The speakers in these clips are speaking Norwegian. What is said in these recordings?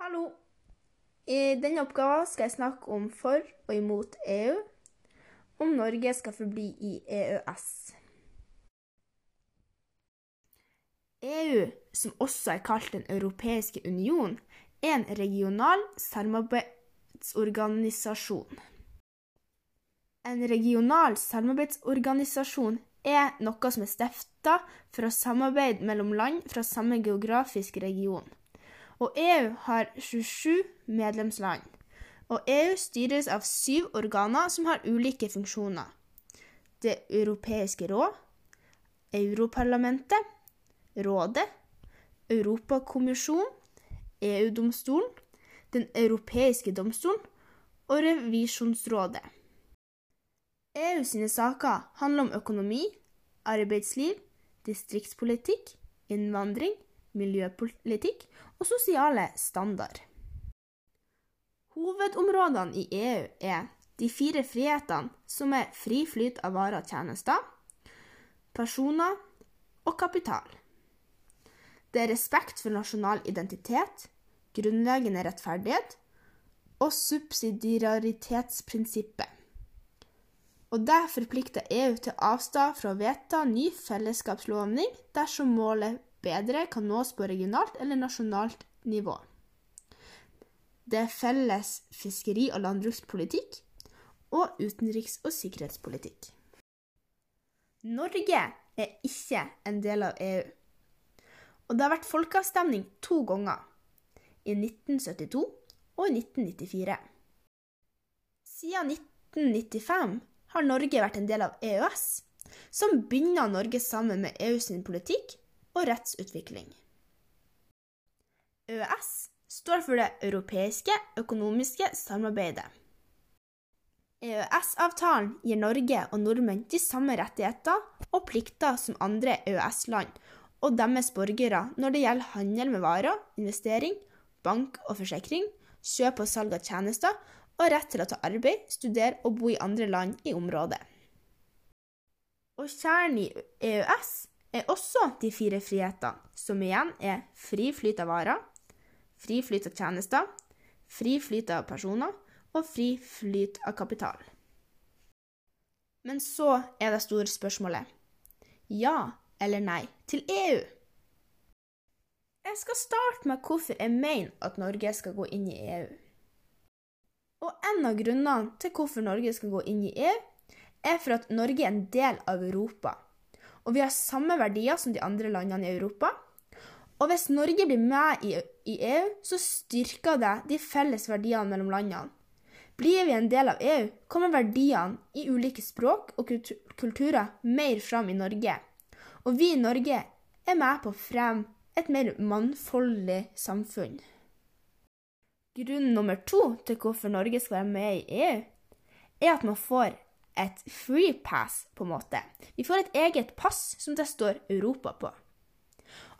Hallo. I denne oppgaven skal jeg snakke om for og imot EU, om Norge skal forbli i EØS. EU, som også er kalt Den europeiske union, er en regional samarbeidsorganisasjon. En regional samarbeidsorganisasjon er noe som er stifta for å samarbeide mellom land fra samme geografiske region. Og EU har 27 medlemsland. Og EU styres av syv organer som har ulike funksjoner. Det europeiske råd, Europarlamentet, Rådet, Europakommisjonen, EU-domstolen, Den europeiske domstolen og Revisjonsrådet. EU sine saker handler om økonomi, arbeidsliv, distriktspolitikk, innvandring, miljøpolitikk og sosiale standard. Hovedområdene i EU er de fire frihetene, som er fri flyt av varer og tjenester, personer og kapital. Det er respekt for nasjonal identitet, grunnleggende rettferdighet og subsidiaritetsprinsippet. Og det forplikter EU til å avstå fra å vedta ny fellesskapslovgivning dersom målet bedre kan nås på regionalt eller nasjonalt nivå. Det er felles fiskeri- og landbrukspolitikk og utenriks- og sikkerhetspolitikk. Norge er ikke en del av EU. Og det har vært folkeavstemning to ganger, i 1972 og i 1994. Siden 1995 har Norge vært en del av EØS, som binder Norge sammen med EU sin politikk og rettsutvikling. EØS står for det europeiske økonomiske samarbeidet. EØS-avtalen gir Norge og nordmenn de samme rettigheter og plikter som andre EØS-land og deres borgere når det gjelder handel med varer, investering, bank og forsikring, kjøp og salg av tjenester og rett til å ta arbeid, studere og bo i andre land i området. Og kjernen i EØS er også de fire frihetene, som igjen er fri flyt av varer, fri flyt av tjenester, fri flyt av personer og fri flyt av kapital. Men så er det store spørsmålet ja eller nei til EU? Jeg skal starte med hvorfor jeg mener at Norge skal gå inn i EU. Og en av grunnene til hvorfor Norge skal gå inn i EU, er for at Norge er en del av Europa. Og vi har samme verdier som de andre landene i Europa. Og hvis Norge blir med i EU, så styrker det de felles verdiene mellom landene. Blir vi en del av EU, kommer verdiene i ulike språk og kulturer mer fram i Norge. Og vi i Norge er med på å fremme et mer mangfoldig samfunn. Grunn nummer to til hvorfor Norge skal være med i EU, er at man får et free pass, på en måte. Vi får et eget pass som det står Europa på.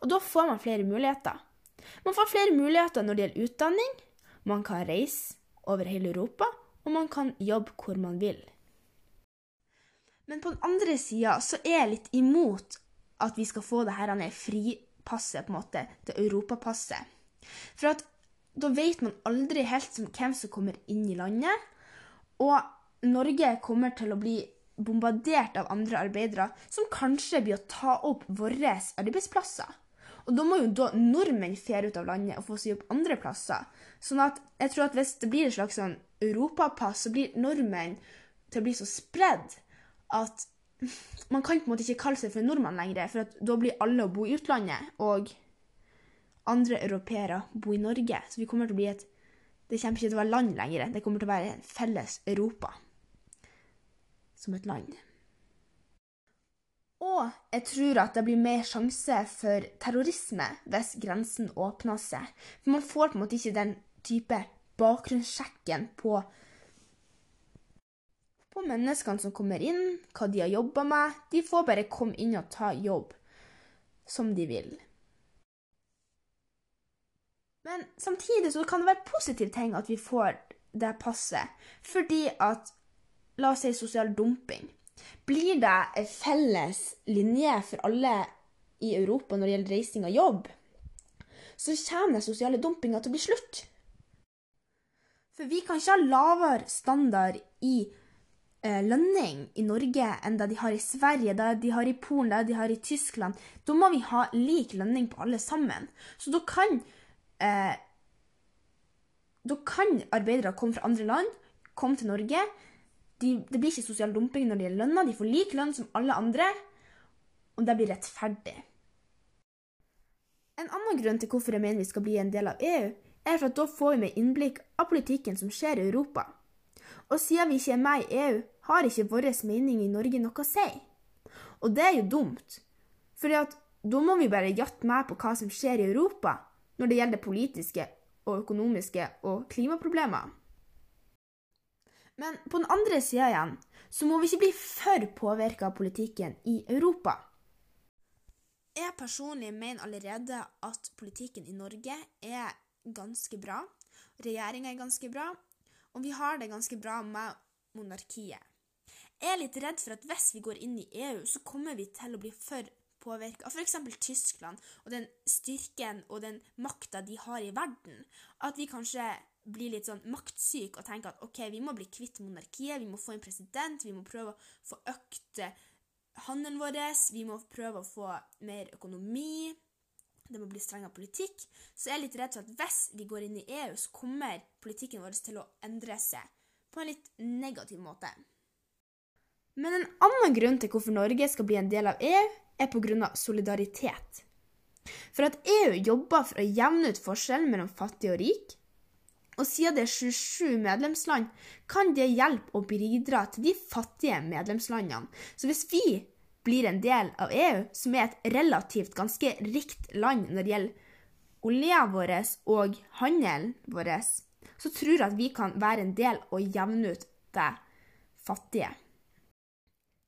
Og da får man flere muligheter. Man får flere muligheter når det gjelder utdanning, man kan reise over hele Europa, og man kan jobbe hvor man vil. Men på den andre sida så er jeg litt imot at vi skal få det her fripasset, på en måte, det europapasset. For at da vet man aldri helt hvem som kommer inn i landet. Og Norge kommer til å bli bombardert av andre arbeidere som kanskje blir å ta opp våre arbeidsplasser. Og da må jo da nordmenn fære ut av landet og få seg jobb andre plasser. Sånn at jeg tror at hvis det blir et slags sånn europapass, så blir nordmenn til å bli så spredd at man kan på en måte ikke kalle seg for nordmann lenger, for da blir alle å bo i utlandet, og andre europeere bo i Norge. Så vi kommer til å bli et Det kommer ikke til å være land lenger, det kommer til å være felles Europa som et land. Og jeg tror at det blir mer sjanse for terrorisme hvis grensen åpner seg. For man får på en måte ikke den type bakgrunnssjekken på, på menneskene som kommer inn, hva de har jobba med. De får bare komme inn og ta jobb som de vil. Men samtidig så kan det være positive ting at vi får det passet, fordi at La oss si sosial dumping. Blir det en felles linje for alle i Europa når det gjelder reising og jobb, så kommer den sosiale dumpinga til å bli slutt. For vi kan ikke ha lavere standard i eh, lønning i Norge enn det de har i Sverige, det de har i Polen, det de har i Tyskland. Da må vi ha lik lønning på alle sammen. Så da kan eh, Da kan arbeidere komme fra andre land, komme til Norge. De, det blir ikke sosial dumping når det gjelder lønna. De får lik lønn som alle andre, og det blir rettferdig. En annen grunn til hvorfor jeg mener vi skal bli en del av EU, er for at da får vi med innblikk av politikken som skjer i Europa. Og siden vi ikke er med i EU, har ikke vår mening i Norge noe å si. Og det er jo dumt, for da må vi bare jatte med på hva som skjer i Europa når det gjelder politiske og økonomiske og klimaproblemer. Men på den andre sida igjen så må vi ikke bli for påvirka av politikken i Europa. Jeg personlig mener allerede at politikken i Norge er ganske bra. Regjeringa er ganske bra, og vi har det ganske bra med monarkiet. Jeg er litt redd for at hvis vi går inn i EU, så kommer vi til å bli for påvirka av f.eks. Tyskland og den styrken og den makta de har i verden. At vi kanskje blir litt sånn maktsyk og tenker at OK, vi må bli kvitt monarkiet, vi må få en president, vi må prøve å få økt handelen vår, vi må prøve å få mer økonomi, det må bli strengere politikk. Så jeg er litt redd for at hvis vi går inn i EU, så kommer politikken vår til å endre seg på en litt negativ måte. Men en annen grunn til hvorfor Norge skal bli en del av EU, er pga. solidaritet. For at EU jobber for å jevne ut forskjellen mellom fattig og rik, og siden det er 27 medlemsland, kan det hjelpe å bidra til de fattige medlemslandene. Så hvis vi blir en del av EU, som er et relativt ganske rikt land når det gjelder olja vår og handelen vår, så tror jeg at vi kan være en del og jevne ut det fattige.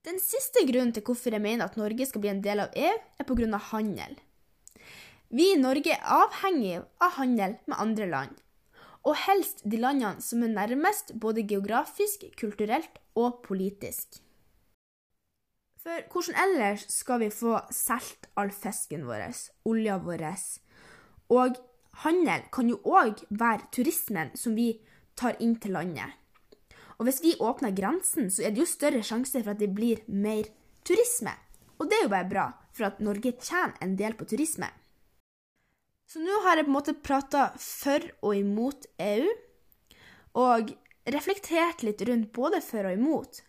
Den siste grunnen til hvorfor jeg mener at Norge skal bli en del av EU, er pga. handel. Vi i Norge er avhengig av handel med andre land, og helst de landene som er nærmest både geografisk, kulturelt og politisk. For hvordan ellers skal vi få solgt all fisken vår, olja vår? Og handel kan jo òg være turismen som vi tar inn til landet. Og hvis vi åpner grensen, så er det jo større sjanse for at det blir mer turisme. Og det er jo bare bra, for at Norge tjener en del på turisme. Så nå har jeg på en måte prata for og imot EU, og reflektert litt rundt både for og imot.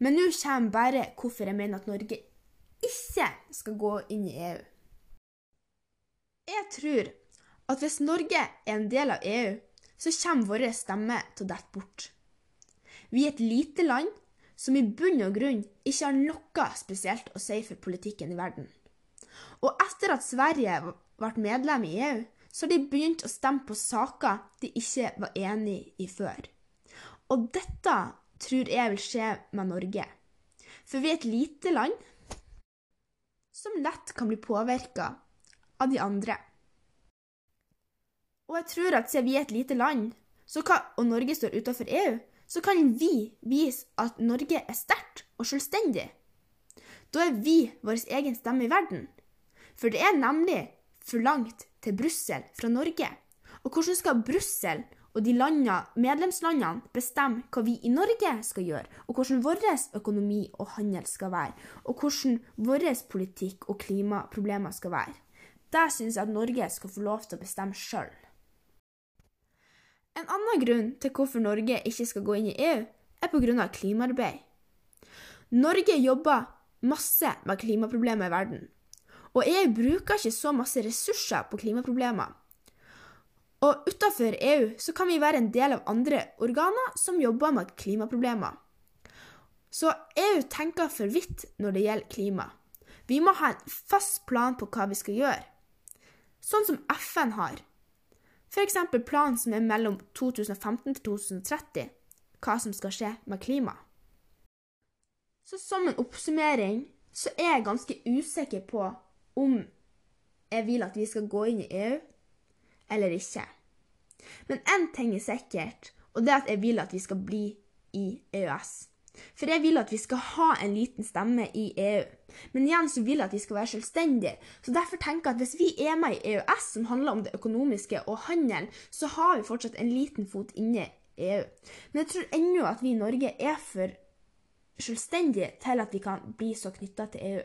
Men nå kommer bare hvorfor jeg mener at Norge ikke skal gå inn i EU. Jeg tror at hvis Norge er en del av EU, så kommer vår stemme til å dette bort. Vi er et lite land som i bunn og grunn ikke har noe spesielt å si for politikken i verden. Og etter at Sverige ble medlem i EU, så de begynt å stemme på saker de ikke var enig i før. Og dette tror jeg vil skje med Norge. For vi er et lite land som lett kan bli påvirka av de andre. Og jeg tror at siden vi er et lite land, kan, og Norge står utenfor EU, så kan vi vise at Norge er sterkt og selvstendig. Da er vi vår egen stemme i verden. For det er nemlig for langt til Brussel fra Norge. Og hvordan skal Brussel og de landene, medlemslandene bestemme hva vi i Norge skal gjøre, og hvordan vår økonomi og handel skal være, og hvordan vår politikk og klimaproblemer skal være? Det syns jeg at Norge skal få lov til å bestemme sjøl. En annen grunn til hvorfor Norge ikke skal gå inn i EU, er pga. klimaarbeid. Norge jobber masse med klimaproblemer i verden, og EU bruker ikke så masse ressurser på klimaproblemer. Og utenfor EU så kan vi være en del av andre organer som jobber med klimaproblemer. Så EU tenker for vidt når det gjelder klima. Vi må ha en fast plan på hva vi skal gjøre, sånn som FN har. F.eks. planen som er mellom 2015 til 2030, hva som skal skje med klimaet. Så som en oppsummering så er jeg ganske usikker på om jeg vil at vi skal gå inn i EU eller ikke. Men én ting er sikkert, og det er at jeg vil at vi skal bli i EØS. For jeg vil at vi skal ha en liten stemme i EU. Men igjen så vil jeg at vi skal være selvstendige. Så derfor tenker jeg at hvis vi er med i EØS, som handler om det økonomiske og handel, så har vi fortsatt en liten fot inne i EU. Men jeg tror ennå at vi i Norge er for selvstendige til at vi kan bli så knytta til EU.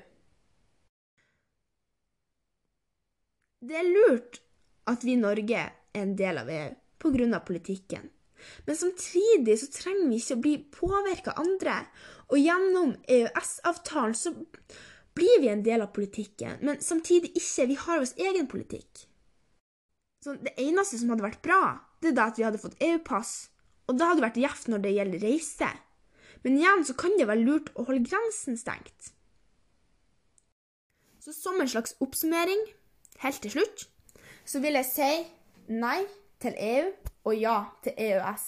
Det er lurt at vi i Norge er en del av EU pga. politikken. Men samtidig så trenger vi ikke å bli påvirka av andre. Og gjennom EØS-avtalen så blir vi en del av politikken, men samtidig ikke. Vi har vår egen politikk. Så det eneste som hadde vært bra, det er da at vi hadde fått EU-pass. Og da hadde det vært gjevt når det gjelder reise. Men igjen så kan det være lurt å holde grensen stengt. Så som en slags oppsummering, helt til slutt, så vil jeg si nei til EU og ja til EØS.